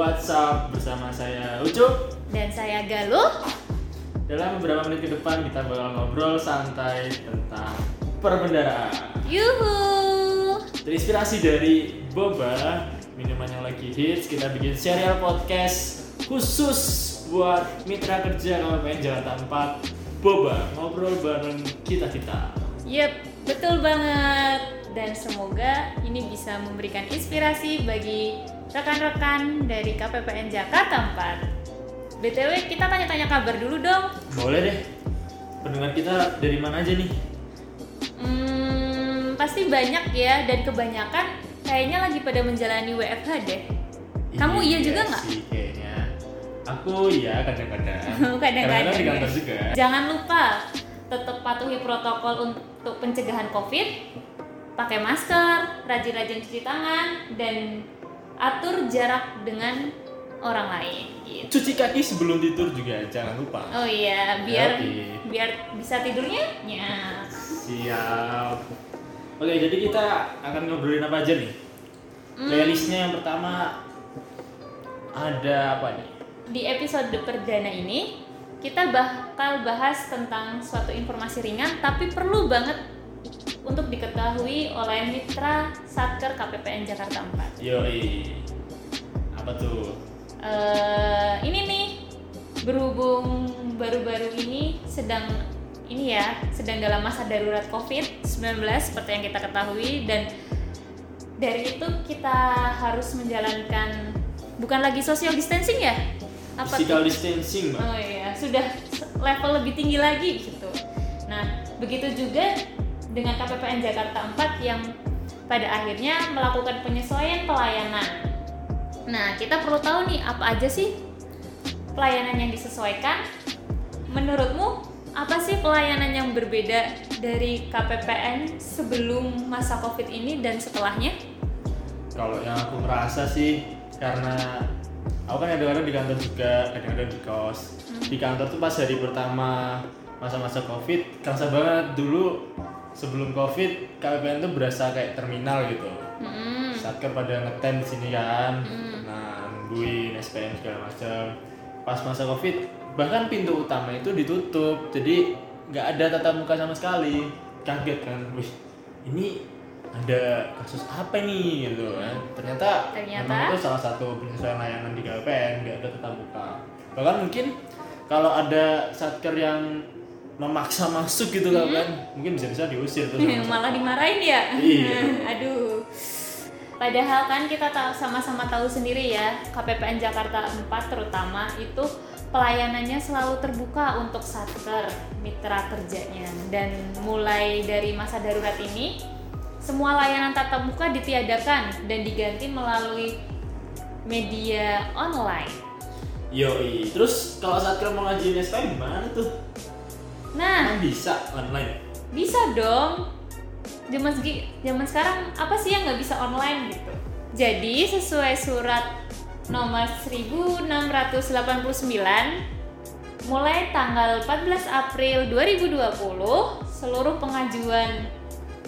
WhatsApp bersama saya Ucup. dan saya Galuh. Dalam beberapa menit ke depan kita bakal ngobrol santai tentang perbendaraan. Yuhu. Terinspirasi dari Boba, minuman yang lagi hits, kita bikin serial podcast khusus buat mitra kerja KPPN Jakarta 4 Boba, ngobrol bareng kita-kita. Yep, betul banget. Dan semoga ini bisa memberikan inspirasi bagi rekan-rekan dari KPPN Jakarta 4. BTW kita tanya-tanya kabar dulu dong. Boleh deh, pendengar kita dari mana aja nih? Hmm, pasti banyak ya dan kebanyakan kayaknya lagi pada menjalani WFH deh. Kamu iya juga nggak? sih kayaknya. Aku iya kadang-kadang. Kadang-kadang di kantor juga. Jangan lupa tetap patuhi protokol untuk pencegahan COVID, pakai masker, rajin-rajin cuci tangan, dan atur jarak dengan orang lain. Gitu. Cuci kaki sebelum tidur juga jangan lupa. Oh iya, biar biar bisa tidurnya nyenyak. Siap. Oke, jadi kita akan ngobrolin apa aja nih? Hmm. Playlistnya yang pertama ada apa nih? Di episode perdana ini kita bakal bahas tentang suatu informasi ringan tapi perlu banget untuk diketahui oleh mitra Satker KPPN Jakarta 4. Yoi. Apa tuh? eh ini nih berhubung baru-baru ini sedang ini ya sedang dalam masa darurat COVID-19 seperti yang kita ketahui dan dari itu kita harus menjalankan bukan lagi social distancing ya apa tuh? Physical distancing, Mbak. Oh iya, sudah level lebih tinggi lagi gitu. Nah, begitu juga dengan KPPN Jakarta 4 yang pada akhirnya melakukan penyesuaian pelayanan. Nah, kita perlu tahu nih apa aja sih pelayanan yang disesuaikan? Menurutmu apa sih pelayanan yang berbeda dari KPPN sebelum masa Covid ini dan setelahnya? Kalau yang aku merasa sih karena aku kan kadang-kadang di kantor juga, kadang-kadang di kos. Di kantor tuh pas hari pertama masa-masa covid, kerasa banget dulu sebelum covid KPPN tuh berasa kayak terminal gitu. Hmm. Satker pada ngetem di sini kan, Hmm. nah nungguin SPM segala macam. Pas masa covid bahkan pintu utama itu ditutup, jadi nggak ada tatap muka sama sekali. Kaget kan, wih ini ada kasus apa nih gitu kan? Ternyata, Ternyata? memang itu salah satu penyesuaian layanan di KPN, nggak ada tatap muka. Bahkan mungkin kalau ada satker yang memaksa masuk gitu Hmm. kan, mungkin bisa-bisa diusir tuh. malah dimarahin ya Iya. aduh padahal kan kita tahu sama-sama tahu sendiri ya KPPN Jakarta 4 terutama itu pelayanannya selalu terbuka untuk satker mitra kerjanya dan mulai dari masa darurat ini semua layanan tatap muka ditiadakan dan diganti melalui media online Yoi, terus kalau satker mau ngajuin SPM gimana tuh? Nah Emang bisa online? Bisa dong. Zaman segi, zaman sekarang apa sih yang nggak bisa online gitu? Jadi sesuai surat nomor 1689 mulai tanggal 14 April 2020 seluruh pengajuan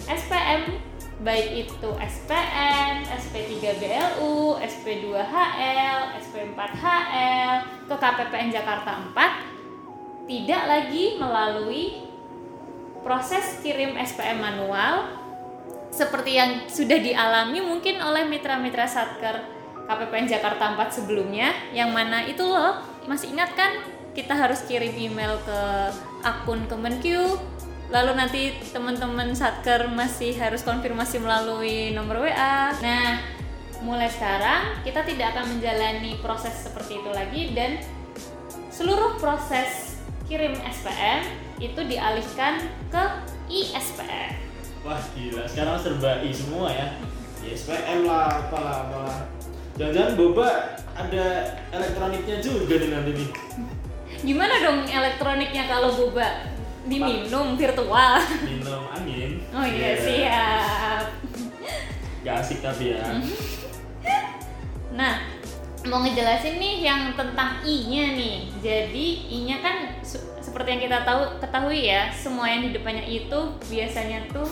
SPM baik itu SPN, SP3BLU, SP2HL, SP4HL ke KPPN Jakarta 4 tidak lagi melalui proses kirim SPM manual seperti yang sudah dialami mungkin oleh mitra-mitra Satker KPPN Jakarta 4 sebelumnya yang mana itu loh masih ingat kan kita harus kirim email ke akun Kemenq lalu nanti teman-teman Satker masih harus konfirmasi melalui nomor WA nah mulai sekarang kita tidak akan menjalani proses seperti itu lagi dan seluruh proses kirim SPM itu dialihkan ke ISPM. Wah gila, sekarang serba i semua ya. Ya, SPM lah, apalah, apalah. Jangan-jangan boba ada elektroniknya juga nih nanti nih. Gimana dong elektroniknya kalau boba diminum virtual? Minum angin. Oh iya Iya. siap. Gak asik tapi ya. Nah, mau ngejelasin nih yang tentang I-nya nih. Jadi I-nya kan seperti yang kita tahu ketahui ya, semua yang di depannya itu biasanya tuh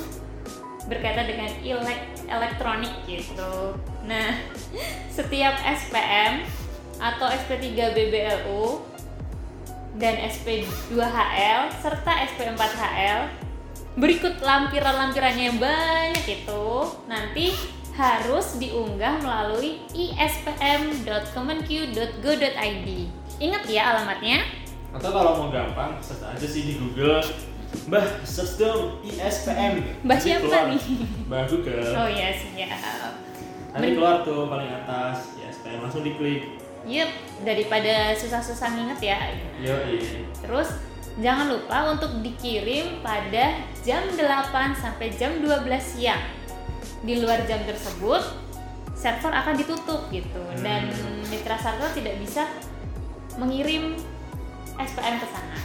berkaitan dengan elek elektronik gitu. Nah, setiap SPM atau SP3 BBLU dan SP2HL serta SP4HL berikut lampiran-lampirannya yang banyak itu nanti harus diunggah melalui ispm.kemenq.go.id. Ingat ya alamatnya. Atau kalau mau gampang, search aja sih di Google. Mbah, search dong ISPM. Mbah siapa keluar. nih? Mbah Google. Oh ya siap. Nanti keluar tuh paling atas ISPM langsung diklik. Yup, daripada susah-susah nginget ya. Yo, Terus jangan lupa untuk dikirim pada jam 8 sampai jam 12 siang. Di luar jam tersebut, server akan ditutup gitu Hmm. dan mitra server tidak bisa mengirim SPM ke sana.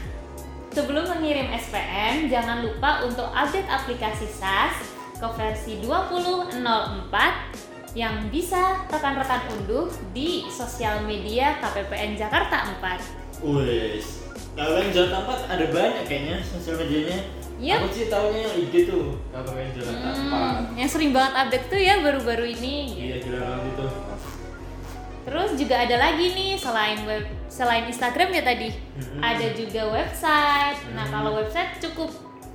Sebelum mengirim SPM, jangan lupa untuk update aplikasi SAS ke versi 20.04 yang bisa rekan-rekan unduh di sosial media KPPN Jakarta 4. Wes. Yang Jakarta 4 ada banyak kayaknya sosial medianya. Yup. Aku sih taunya yang IG tuh, KPPN Jakarta Hmm, yang sering banget update tuh ya baru-baru ini. 4. Iya, gila banget itu. Terus juga ada lagi nih selain web selain Instagram ya tadi, Mm-mm. ada juga website. Nah Hmm. kalau website cukup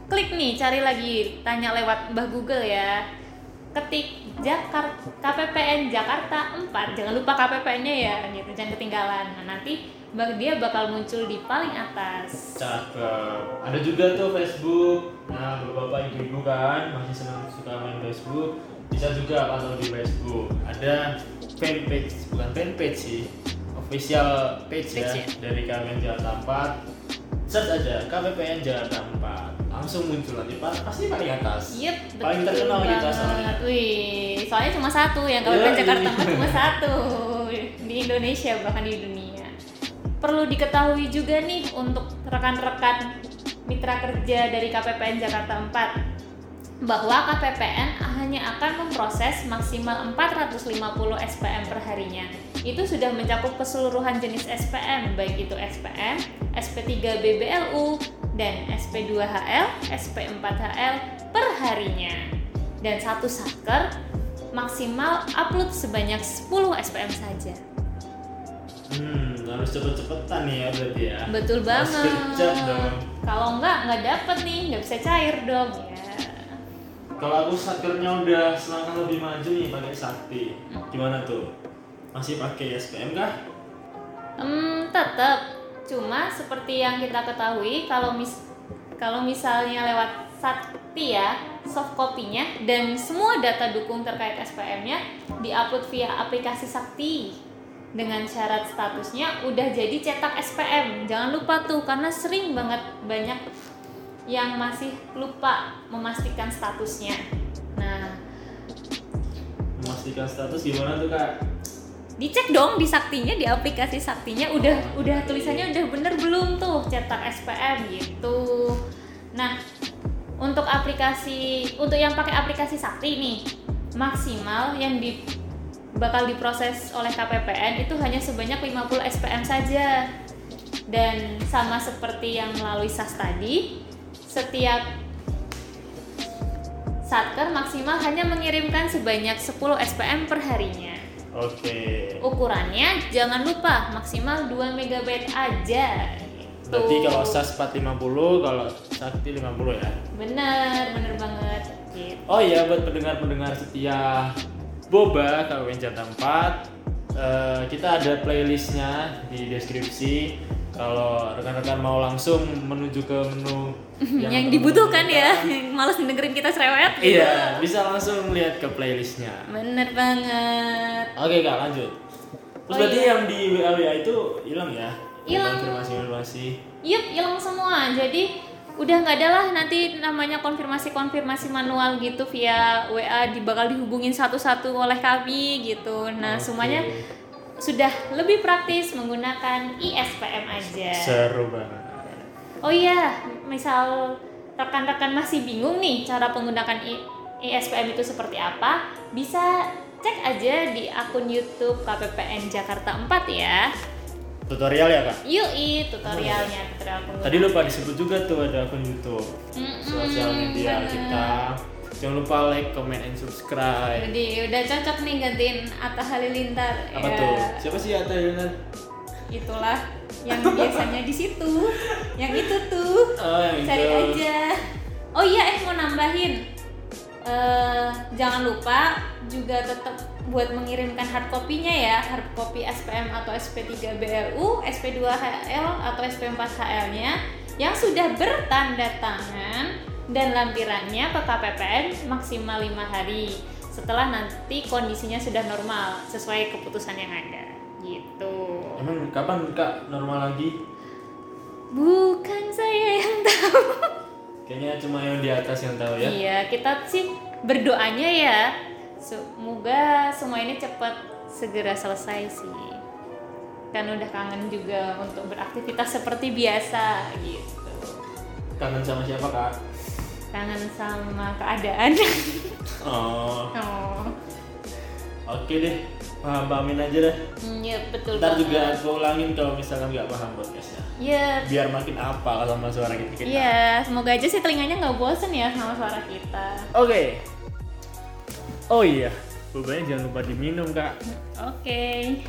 klik nih cari lagi, tanya lewat Mbah Google ya. Ketik Jakarta KPPN Jakarta 4, jangan lupa KPPN-nya ya, gitu jangan ketinggalan. Nah nanti dia bakal muncul di paling atas. Cakep. Ada juga tuh Facebook. Nah, bapak-bapak ibu-ibu kan masih senang suka main Facebook. Bisa juga pantau di Facebook. Ada fanpage, bukan fanpage sih, official page, Page ya, ya. dari KPPN Jakarta 4. Search aja KPPN Jakarta 4. Langsung muncul nanti pa- pasti paling atas. Yep, Paling betul terkenal kita banget. soalnya. Wih, soalnya cuma satu yang KPPN. Jakarta cuma satu di Indonesia bahkan di dunia. Perlu diketahui juga nih untuk rekan-rekan mitra kerja dari KPPN Jakarta 4 bahwa KPPN hanya akan memproses maksimal 450 SPM per harinya. Itu sudah mencakup keseluruhan jenis SPM, baik itu SPM, SP3 BBLU, dan SP2HL, SP4HL per harinya. Dan satu satker maksimal upload sebanyak 10 SPM saja. Hmm, harus cepet-cepetan nih ya berarti ya. Betul Harus banget. Kalau enggak, nggak dapet nih, nggak bisa cair dong ya. Kalau aku satkernya udah selangkah lebih maju nih pakai sakti. Gimana tuh? Masih pakai SPM kah? Hmm, tetap. Cuma seperti yang kita ketahui, kalau mis kalau misalnya lewat Sakti ya, soft copy-nya dan semua data dukung terkait SPM-nya diupload via aplikasi Sakti dengan syarat statusnya udah jadi cetak SPM. Jangan lupa tuh karena sering banget banyak yang masih lupa memastikan statusnya. Nah, Memastikan status gimana tuh kak? dicek dong di saktinya di aplikasi saktinya udah udah tulisannya udah bener belum tuh cetak SPM gitu nah untuk aplikasi untuk yang pakai aplikasi sakti nih maksimal yang di bakal diproses oleh KPPN itu hanya sebanyak 50 SPM saja dan sama seperti yang melalui SAS tadi setiap satker maksimal hanya mengirimkan sebanyak 10 SPM per harinya Oke. ukurannya jangan lupa maksimal 2 MB aja. Berarti kalau SAS 450, kalau Sakti 50 ya. bener bener banget gitu Oh iya buat pendengar-pendengar setia Boba KWN Jatah 4 eh, kita ada playlistnya di deskripsi kalau rekan-rekan mau langsung menuju ke menu yang, dibutuhkan ya yang males dengerin kita cerewet gitu. iya bisa langsung lihat ke playlistnya bener banget oke kak lanjut terus Oh, berarti iya. yang di WA WA itu hilang ya Hilang. konfirmasi konfirmasi Yup, hilang semua. Jadi udah nggak ada lah nanti namanya konfirmasi-konfirmasi manual gitu via WA di bakal dihubungin satu-satu oleh kami gitu. Nah, Oke. semuanya sudah lebih praktis menggunakan ISPM aja. seru banget Oh iya, misal rekan-rekan masih bingung nih cara penggunaan I- ISPM itu seperti apa, bisa cek aja di akun YouTube KPPN Jakarta 4 ya. Tutorial ya kak Yui, tutorialnya, tutorial penggunaan. tadi lupa disebut juga tuh ada akun YouTube Mm-mm, sosial media bener. kita Jangan lupa like, comment, and subscribe. Jadi udah cocok nih gantiin Atta Halilintar. Apa Ya, tuh? Siapa sih Atta Halilintar? Itulah yang biasanya di situ. Yang itu tuh. Oh, yang Cari itu. aja. Oh iya, eh mau nambahin. Eh jangan lupa juga tetap buat mengirimkan hard copy-nya ya, hard copy SPM atau SP3 BLU, SP2HL atau SP4HL-nya yang sudah bertanda tangan dan lampirannya ke KPPN maksimal lima hari setelah nanti kondisinya sudah normal sesuai keputusan yang ada gitu. Emang kapan kak normal lagi? Bukan saya yang tahu. Kayaknya cuma yang di atas yang tahu ya. Iya, kita sih berdoanya ya. Semoga semua ini cepat segera selesai sih. Kan udah kangen juga untuk beraktivitas seperti biasa gitu. Kangen sama siapa kak? Kangen sama keadaan. Oh, oh. oke deh. Paham pahamin aja deh. Iya, betul Ntar banget. juga aku ulangin kalau misalkan nggak paham podcastnya. Iya. Biar makin apa sama suara kita. kita. Iya, semoga aja sih telinganya nggak bosen ya sama suara kita. Oke. Oh iya, bobanya jangan lupa diminum kak. Oke.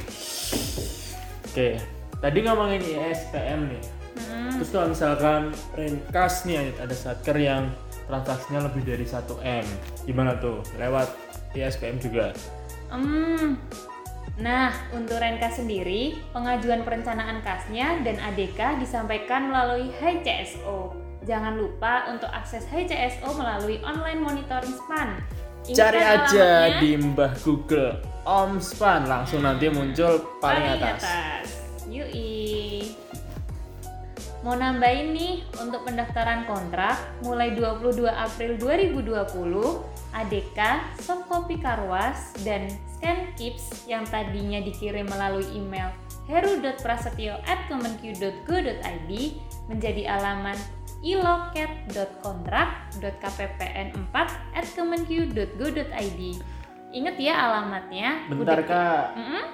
Oke, tadi ngomongin ISPM nih. Mm-mm. Terus kalau misalkan Renkas nih ada satker yang transaksinya lebih dari 1 M, gimana tuh? Lewat ISPM juga. Hmm. Nah, untuk Renka sendiri, pengajuan perencanaan kasnya dan ADK disampaikan melalui HCSO. Jangan lupa untuk akses HCSO melalui online monitoring SPAN. Ingat Cari kan aja alamatnya? di mbah Google Omspan langsung nanti muncul paling atas. Yui. Mau nambahin nih untuk pendaftaran kontrak mulai 22 April 2020 ADK, soft copy karwas, dan scan kips yang tadinya dikirim melalui email heru.prasetyo@kemenq.go.id menjadi alamat iloket.kontrak.kppn4@kemenq.go.id. Ingat ya alamatnya. Bentar Udah- kak, Mm-mm.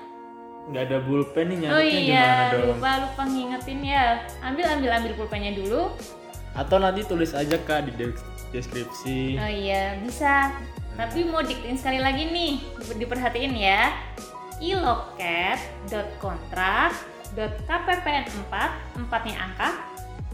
nggak ada pulpen nih Oh nyatetnya iya, gimana dong? lupa lupa ngingetin ya. Ambil ambil ambil pulpennya dulu. Atau nanti tulis aja kak di des- deskripsi. Oh iya, bisa. Tapi mau diktin sekali lagi nih, diperhatiin ya. iloket.kontrak.kppn4 empatnya angka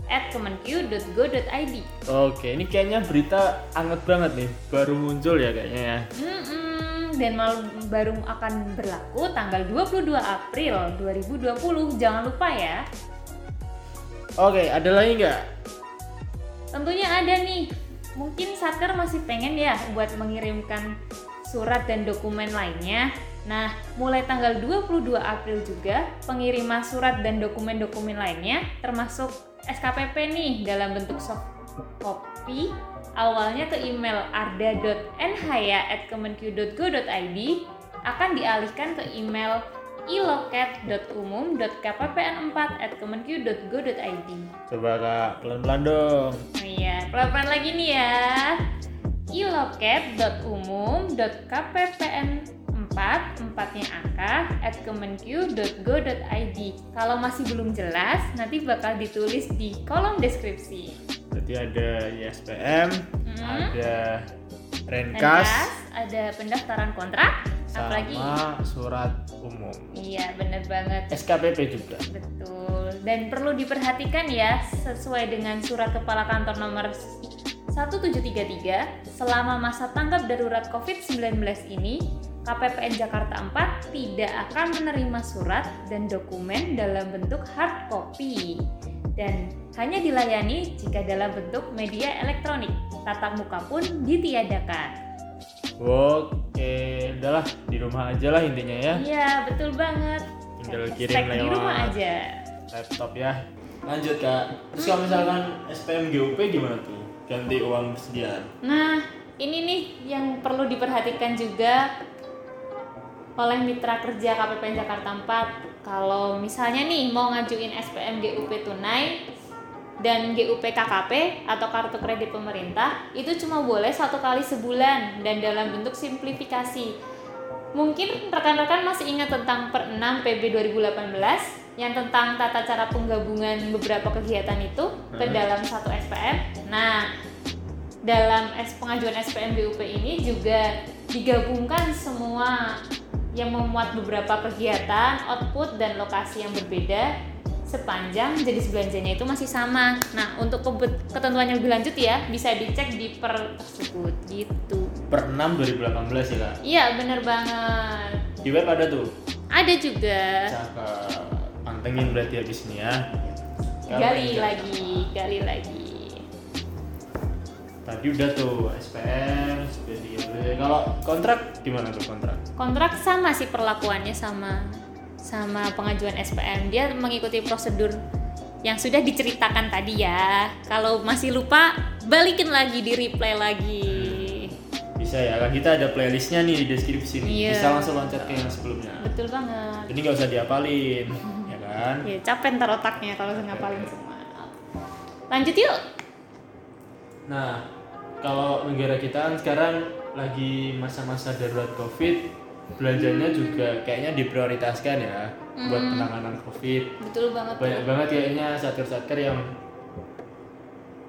at kemenq.go.id Oke, ini kayaknya berita anget banget nih, baru muncul ya kayaknya ya. Mm-mm, dan mal- baru akan berlaku tanggal 22 April 2020 jangan lupa ya Oke, ada lagi nggak? Tentunya ada nih. Mungkin Satker masih pengen ya buat mengirimkan surat dan dokumen lainnya. Nah, mulai tanggal 22 April juga pengiriman surat dan dokumen-dokumen lainnya termasuk SKPP nih dalam bentuk soft copy awalnya ke email arda.nhaya@kemenq.go.id akan dialihkan ke email iloket.umum.kppn4@kemenq.go.id. Coba kak, pelan-pelan dong. Oh iya, pelan-pelan lagi nih ya. iloket.umum.kppn4 empatnya angka at kemenq.go.id Kalau masih belum jelas, nanti bakal ditulis di kolom deskripsi. Berarti ada ISPM, Hmm. ada Renkas, kas, ada pendaftaran kontrak, apalagi sama surat umum. Iya, bener banget. SKPP juga. Betul. Dan perlu diperhatikan ya, sesuai dengan surat kepala kantor nomor 1733, selama masa tanggap darurat COVID-19 ini, KPPN Jakarta 4 tidak akan menerima surat dan dokumen dalam bentuk hard copy dan hanya dilayani jika dalam bentuk media elektronik. Tatap muka pun ditiadakan. Oke, udahlah di rumah aja lah intinya ya. Iya, betul banget. Tinggal kirim di lewat rumah aja. laptop ya. Lanjut kak. Terus kalau misalkan SPM GUP gimana tuh? Ganti uang persediaan. Nah, ini nih yang perlu diperhatikan juga oleh mitra kerja KPPN Jakarta 4. Kalau misalnya nih mau ngajuin SPM GUP tunai dan GUP KKP atau kartu kredit pemerintah itu cuma boleh satu kali sebulan dan dalam bentuk simplifikasi. Mungkin rekan-rekan masih ingat tentang per 6 PB 2018 yang tentang tata cara penggabungan beberapa kegiatan itu ke Hmm. dalam satu SPM. Nah, dalam pengajuan SPM BUP ini juga digabungkan semua yang memuat beberapa kegiatan, output dan lokasi yang berbeda sepanjang jenis belanjanya itu masih sama. Nah, untuk ketentuan yang lebih lanjut ya bisa dicek di per tersebut gitu. Per 6 2018 ya kak. Iya, bener banget. Di web ada tuh. Ada juga. Cakep. Pantengin berarti habis ini ya. Gali enggak- lagi, gali lagi. Tadi udah tuh SPM, SPM. Kalau kontrak gimana tuh kontrak? Kontrak sama sih perlakuannya sama sama pengajuan SPM. Dia mengikuti prosedur yang sudah diceritakan tadi ya. Kalau masih lupa, balikin lagi di replay lagi. Bisa ya, kan kita ada playlistnya nih di deskripsi nih. Iya. Bisa langsung loncat ke yang sebelumnya. Betul banget. Jadi nggak usah diapalin, ya kan? Ya capek ntar otaknya kalau ngapalin semua. Lanjut yuk. Nah, kalau negara kita kan sekarang lagi masa-masa darurat COVID, belanjanya juga kayaknya diprioritaskan ya buat penanganan COVID. Betul banget. Banyak banget kayaknya satker-satker yang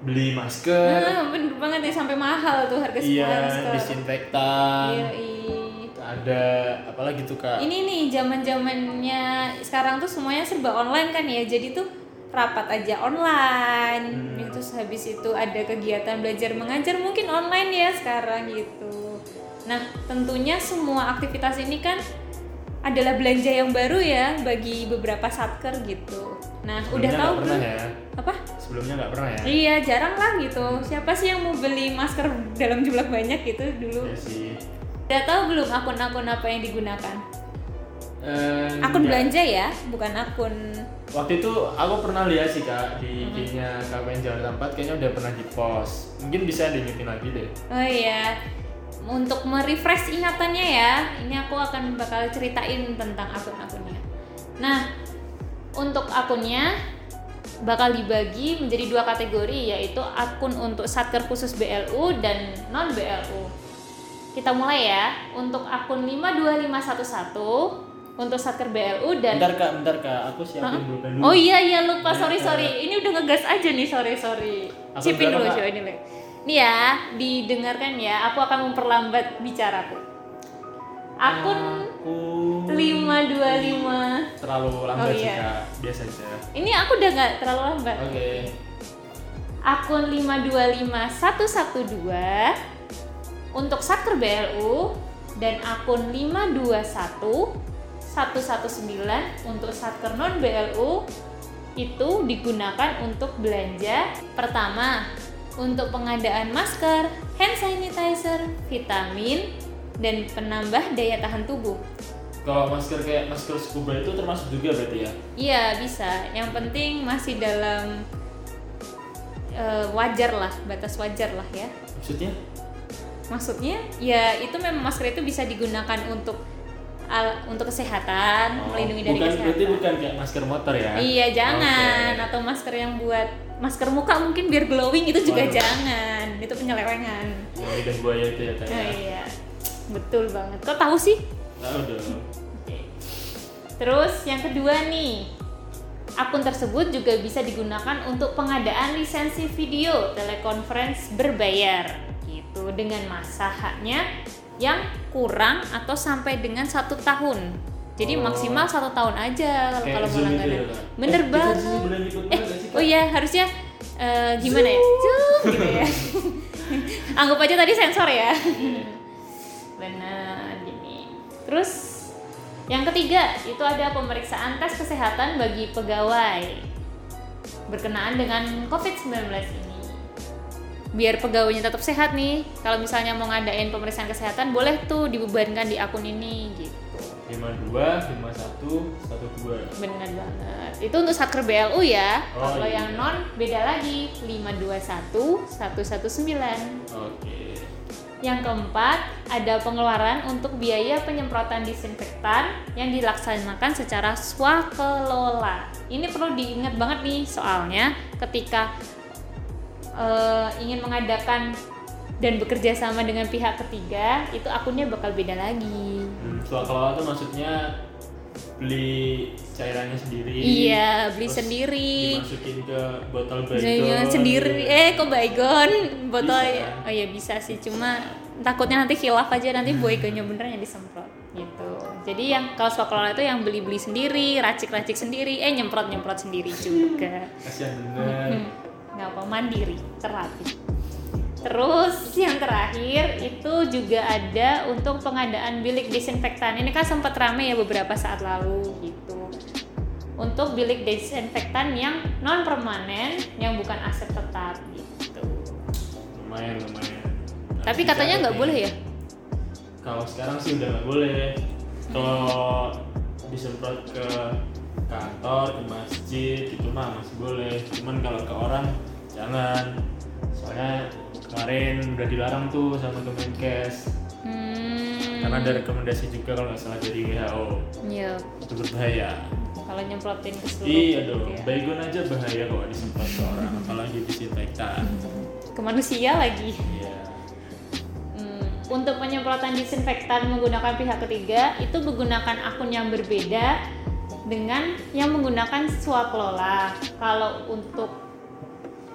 beli masker, Nah, bener banget nih sampai mahal tuh harga iya, masker. disinfektan, Iya, iya. ada apalagi tuh kak? Ini nih zaman zamannya sekarang tuh semuanya serba online kan ya. Jadi tuh rapat aja online. Hmm. Terus habis itu ada kegiatan belajar mengajar mungkin online ya sekarang gitu. Nah, tentunya semua aktivitas ini kan adalah belanja yang baru ya bagi beberapa satker gitu. Nah, udah Sebelumnya tahu nggak pernah belum? ya? Apa? Sebelumnya nggak pernah ya? Iya, jarang lah gitu. Siapa sih yang mau beli masker dalam jumlah banyak gitu dulu? Iya sih. Udah tahu belum akun-akun apa yang digunakan? Eh, Akun belanja ya, bukan akun Waktu itu aku pernah lihat sih kak di IG-nya KPN Jakarta 4 kayaknya udah pernah di post. Mungkin bisa diingetin lagi deh. Oh iya, untuk merefresh ingatannya ya, ini aku akan bakal ceritain tentang akun-akunnya. Nah, untuk akunnya bakal dibagi menjadi dua kategori yaitu akun untuk satker khusus BLU dan non BLU. Kita mulai ya, untuk akun 52511 untuk satker BLU dan Bentar kak, bentar kak, aku siapin dulu. Oh iya iya lupa Iya, sorry sorry ini udah ngegas aja nih sorry sorry. Berapa, dulu coba ini Le. Nih ya didengarkan ya aku akan memperlambat bicaraku. Akun Aku 525 terlalu lambat Oh, sih iya. kak, biasa aja. ini aku udah nggak terlalu lambat. Oke. Akun 525112 untuk satker BLU dan akun 521 119 untuk satker non BLU itu digunakan untuk belanja pertama untuk pengadaan masker, hand sanitizer, vitamin, dan penambah daya tahan tubuh. Kalau masker kayak masker scuba itu termasuk juga berarti ya? Iya bisa, yang penting masih dalam eh, wajar lah, batas wajar lah ya. Maksudnya? Maksudnya ya itu memang masker itu bisa digunakan untuk al- untuk kesehatan, Oh, melindungi dari bukan, kesehatan. Berarti bukan kayak masker motor ya? Iya jangan Oke. atau masker yang buat masker muka mungkin biar glowing itu juga Waduh. jangan itu penyelewengan. Yang lidah buaya itu ya kak Oh, ya? iya betul banget. Kok tahu sih? Tahu dong. Terus yang kedua nih akun tersebut juga bisa digunakan untuk pengadaan lisensi video telekonferensi berbayar gitu dengan masa haknya yang kurang atau sampai dengan satu tahun. Jadi Oh. maksimal satu tahun aja kalau kalau mau Zoom itu langganan. ya? Bener Eh, banget. Eh, oh iya harusnya eh, gimana ya? Zoom gitu ya. Anggap aja tadi sensor ya. Iya. Benar gini. Terus yang ketiga itu ada pemeriksaan tes kesehatan bagi pegawai berkenaan dengan COVID-19 ini. Biar pegawainya tetap sehat nih. Kalau misalnya mau ngadain pemeriksaan kesehatan boleh tuh dibebankan di akun ini gitu. 52, 51, 12. Benar banget. Itu untuk satker BLU ya. Oh, Kalau iya. yang non beda lagi 521 119. Oke. Yang keempat, ada pengeluaran untuk biaya penyemprotan disinfektan yang dilaksanakan secara swakelola. Ini perlu diingat banget nih, soalnya ketika eh, ingin mengadakan dan bekerja sama dengan pihak ketiga, itu akunnya bakal beda lagi. Hmm, swakalola itu maksudnya beli cairannya sendiri Iya, beli sendiri. dimasukin ke botol baygon sendiri. Eh, kok baygon? Botol Bisa. ya. Oh iya bisa sih, cuma takutnya nanti khilaf aja nanti baygonnya beneran yang disemprot gitu. Jadi yang kalau swaklola itu yang beli-beli sendiri, racik-racik sendiri, eh nyemprot-nyemprot sendiri juga. kasihan bener Hmm, nggak apa mandiri terlatih terus yang terakhir itu juga ada untuk pengadaan bilik disinfektan. Ini kan sempat rame ya beberapa saat lalu gitu. Untuk bilik disinfektan yang non permanen yang bukan aset tetap gitu. Lumayan lumayan. Tapi katanya nggak boleh ya? Kalau sekarang sih udah nggak boleh. Kalau disemprot ke kantor ke masjid itu mah masih boleh. Cuman kalau ke orang jangan. Soalnya kemarin udah dilarang tuh sama Kemenkes hmm. Karena ada rekomendasi juga kalau nggak salah dari WHO iya. Itu berbahaya. Kalau nyemprotin ke seluruh iya gitu dong ya. baygon aja bahaya kalau disemprot ke orang apalagi disinfektan. Ke manusia lagi. Iya. Hmm, untuk penyemprotan disinfektan menggunakan pihak ketiga itu menggunakan akun yang berbeda dengan yang menggunakan swaklola. Kalau untuk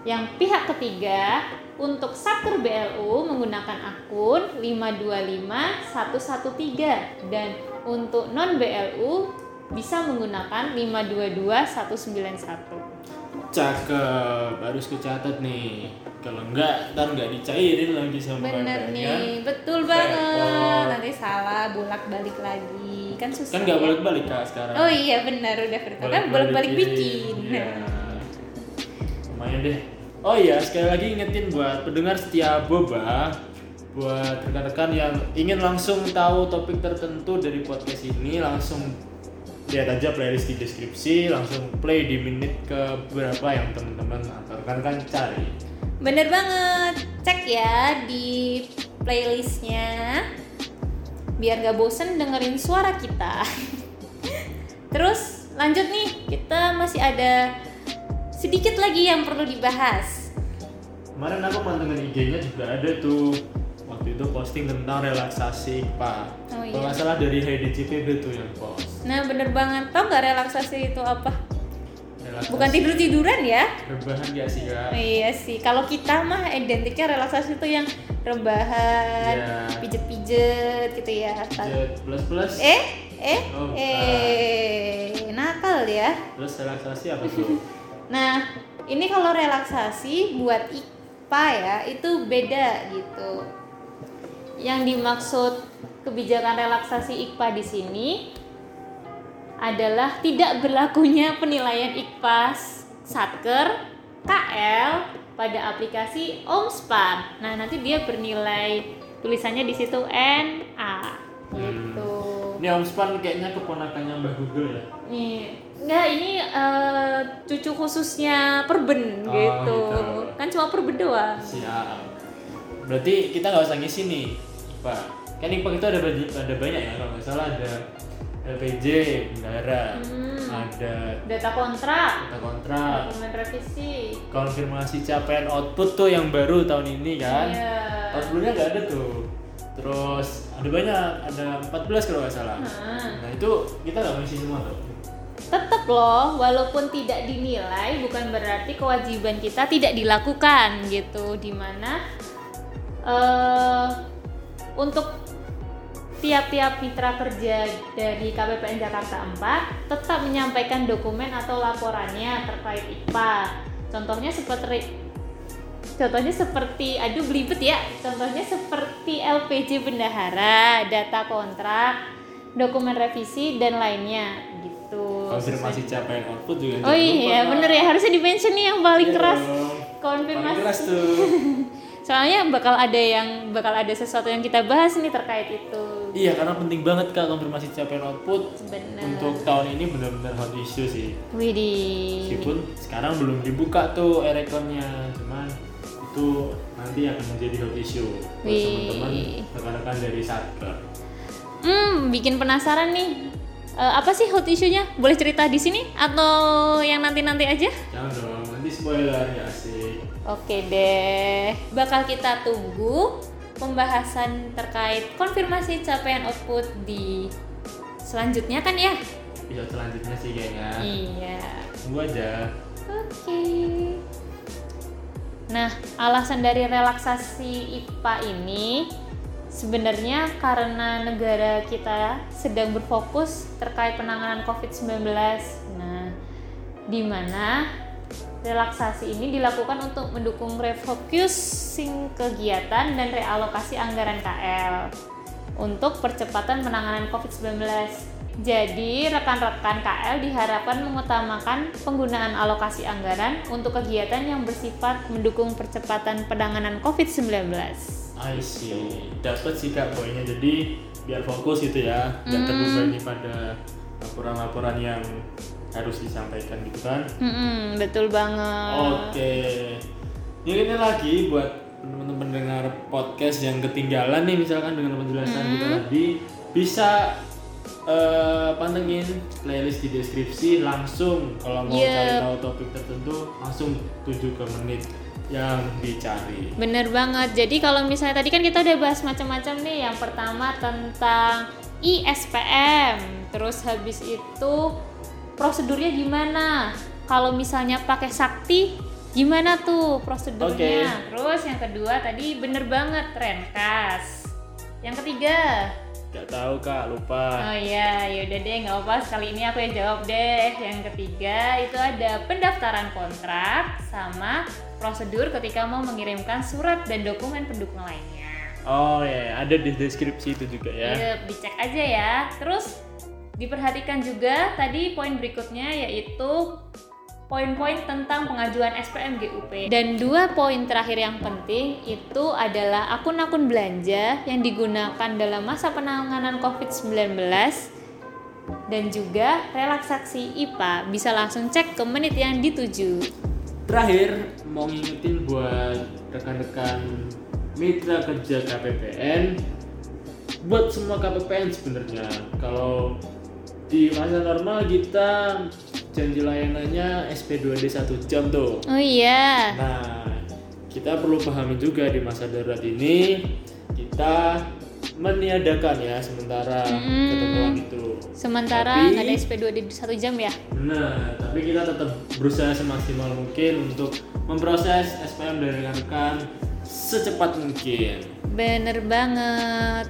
yang pihak ketiga untuk Satker BLU menggunakan akun 525113 dan untuk non BLU bisa menggunakan 522191. Cakep harus kecatat nih kalau enggak ntar nggak dicairin lagi sama Bener nih, betul banget. Nanti salah bolak-balik lagi. Kan susah. kan nggak ya. balik balik kak sekarang Oh iya benar udah virtual kan bolak-balik bikin. Iya. lumayan deh oh iya sekali lagi ingetin buat pendengar setia boba buat rekan-rekan yang ingin langsung tahu topik tertentu dari podcast ini langsung lihat aja playlist di deskripsi langsung play di menit ke berapa yang teman-teman atau rekan-rekan cari Bener banget. Cek ya di playlistnya biar gak bosen dengerin suara kita. Terus lanjut nih, kita masih ada sedikit lagi yang perlu dibahas. Kemarin aku pantengin IG-nya juga ada tuh waktu itu posting tentang relaksasi Pak. Oh, iya. Kalau nggak salah dari Heidi CPB tuh yang post. Nah bener banget, tau gak relaksasi itu apa? Relaksasi. Bukan tidur-tiduran ya? Rebahan gak sih kak? Iya sih, kalau kita mah identiknya relaksasi itu yang rebahan, Iya. pijet-pijet gitu ya. Jet plus plus. Eh, eh, Oh, bukan. eh, nakal ya. Terus relaksasi apa tuh? Nah, ini kalau relaksasi buat IPA ya, itu beda gitu. Yang dimaksud kebijakan relaksasi IKPA di sini adalah tidak berlakunya penilaian IKPA Satker KL pada aplikasi OMSPAN. Nah, nanti dia bernilai tulisannya di situ NA gitu. Ini Om Span kayaknya keponakannya Mbah Google ya. Nih, enggak ini eh, cucu khususnya perben Oh, gitu. gitu. Kan cuma perben doang. Siap. Berarti kita nggak usah ngisi nih, Pak. Kan IPA itu ada ada banyak ya kalau nggak salah ada LPJ, bendara, Hmm. ada Data kontrak, kata kontrak, dokumen revisi. konfirmasi capaian output tuh yang baru tahun ini kan. Iya. Tahun sebelumnya nggak ada tuh. Terus ada banyak, ada 14 kalau nggak salah. Hmm. Nah itu kita nggak ngisi semua tuh. Tetap loh, walaupun tidak dinilai bukan berarti kewajiban kita tidak dilakukan gitu. Di mana eh untuk tiap-tiap mitra kerja dari KPPN Jakarta 4 tetap menyampaikan dokumen atau laporannya terkait IPA. Contohnya seperti Contohnya seperti, aduh belibet ya. Contohnya seperti LPJ bendahara, data kontrak, dokumen revisi dan lainnya gitu. Konfirmasi capaian output juga. Oh iya, bener ya harusnya di mention nih yang paling Iya keras. Konfirmasi. Paling keras tuh. Soalnya bakal ada yang bakal ada sesuatu yang kita bahas nih terkait itu. iya karena penting banget kak konfirmasi capaian output Bener. untuk tahun ini benar-benar hot issue sih. Widih. Meskipun sekarang belum dibuka tuh e-rekonnya, cuman itu nanti akan menjadi hot issue buat teman-teman rekan-rekan dari Satker. Hmm, bikin penasaran nih. Eh, apa sih hot issue-nya? Boleh cerita di sini atau yang nanti-nanti aja? Jangan dong, nanti spoiler ya asik. Oke deh, bakal kita tunggu pembahasan terkait konfirmasi capaian output di selanjutnya kan ya? episode selanjutnya sih kayaknya. Iya. Tunggu aja. Oke. Nah, alasan dari relaksasi IPA ini sebenarnya karena negara kita sedang berfokus terkait penanganan COVID-19. Nah, di mana relaksasi ini dilakukan untuk mendukung refocusing kegiatan dan realokasi anggaran KL untuk percepatan penanganan COVID-19. Jadi, rekan-rekan KL diharapkan mengutamakan penggunaan alokasi anggaran untuk kegiatan yang bersifat mendukung percepatan penanganan COVID-19. I see. Dapat sih kak poinnya. Jadi biar fokus gitu ya, nggak Hmm. terbebani pada laporan-laporan yang harus disampaikan gitu kan. Mm-mm, betul banget. Oke. Ini ini lagi buat teman-teman pendengar podcast yang ketinggalan nih misalkan dengan penjelasan kita tadi bisa eh, pantengin playlist di deskripsi langsung kalau mau Yep. cari tahu topik tertentu langsung tuju ke menit yang dicari. Bener banget. Jadi kalau misalnya tadi kan kita udah bahas macam-macam nih. Yang pertama tentang ISPM. Terus habis itu prosedurnya gimana? Kalau misalnya pakai sakti gimana tuh prosedurnya? Terus yang kedua tadi bener banget Renkas. Yang ketiga, Gak tahu kak lupa. oh iya, yaudah deh nggak apa-apa. Sekali ini aku yang jawab deh. Yang ketiga itu ada pendaftaran kontrak sama prosedur ketika mau mengirimkan surat dan dokumen pendukung lainnya. Oh ya ada di deskripsi itu juga ya. Iya, dicek aja ya. Terus diperhatikan juga tadi poin berikutnya yaitu poin-poin tentang pengajuan SPM GUP. Dan dua poin terakhir yang penting itu adalah akun-akun belanja yang digunakan dalam masa penanganan COVID-19 dan juga relaksasi IPA. Bisa langsung cek ke menit yang dituju. Terakhir mau ngingetin buat rekan-rekan mitra kerja KPPN buat semua KPPN sebenarnya kalau di masa normal kita janji layanannya SP2D 1 jam tuh Oh iya. nah kita perlu pahami juga di masa darurat ini kita meniadakan ya sementara Mm-mm. ketentuan itu Sementara nggak ada SP2 di satu jam ya? Nah, tapi kita tetap berusaha semaksimal mungkin untuk memproses SPM dari rekan-rekan secepat mungkin. Bener banget.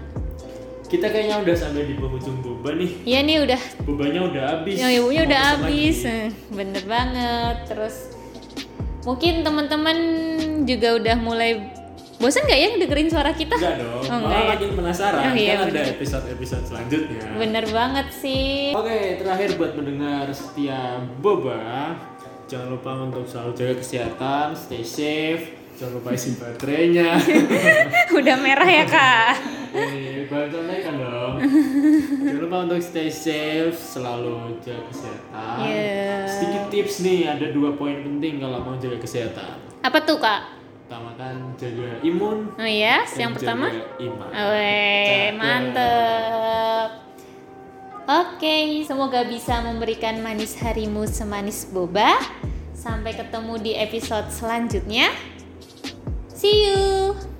Kita kayaknya udah sampai di penghujung boba nih. Iya nih udah, Bobanya udah habis. yang ibunya udah habis. lagi. Eh, Bener banget. Terus mungkin teman-teman juga udah mulai bosan nggak ya dengerin suara kita? Enggak dong, Oh, enggak malah ya? makin penasaran. Oh, iya, kan ada episode-episode selanjutnya. Bener banget sih. Oke, terakhir buat mendengar setia Boba, jangan lupa untuk selalu jaga kesehatan, stay safe, jangan lupa isi baterainya. udah merah ya kak. Ini bantuan kan dong. Jangan lupa untuk stay safe, selalu jaga kesehatan. Iya. Sedikit tips nih, ada dua poin penting kalau mau jaga kesehatan. Apa tuh kak? Utamakan jaga imun. Oh iya, dan yang pertama. iman. Weh, mantep. Oke, semoga bisa memberikan manis harimu semanis boba. Sampai ketemu di episode selanjutnya. See you.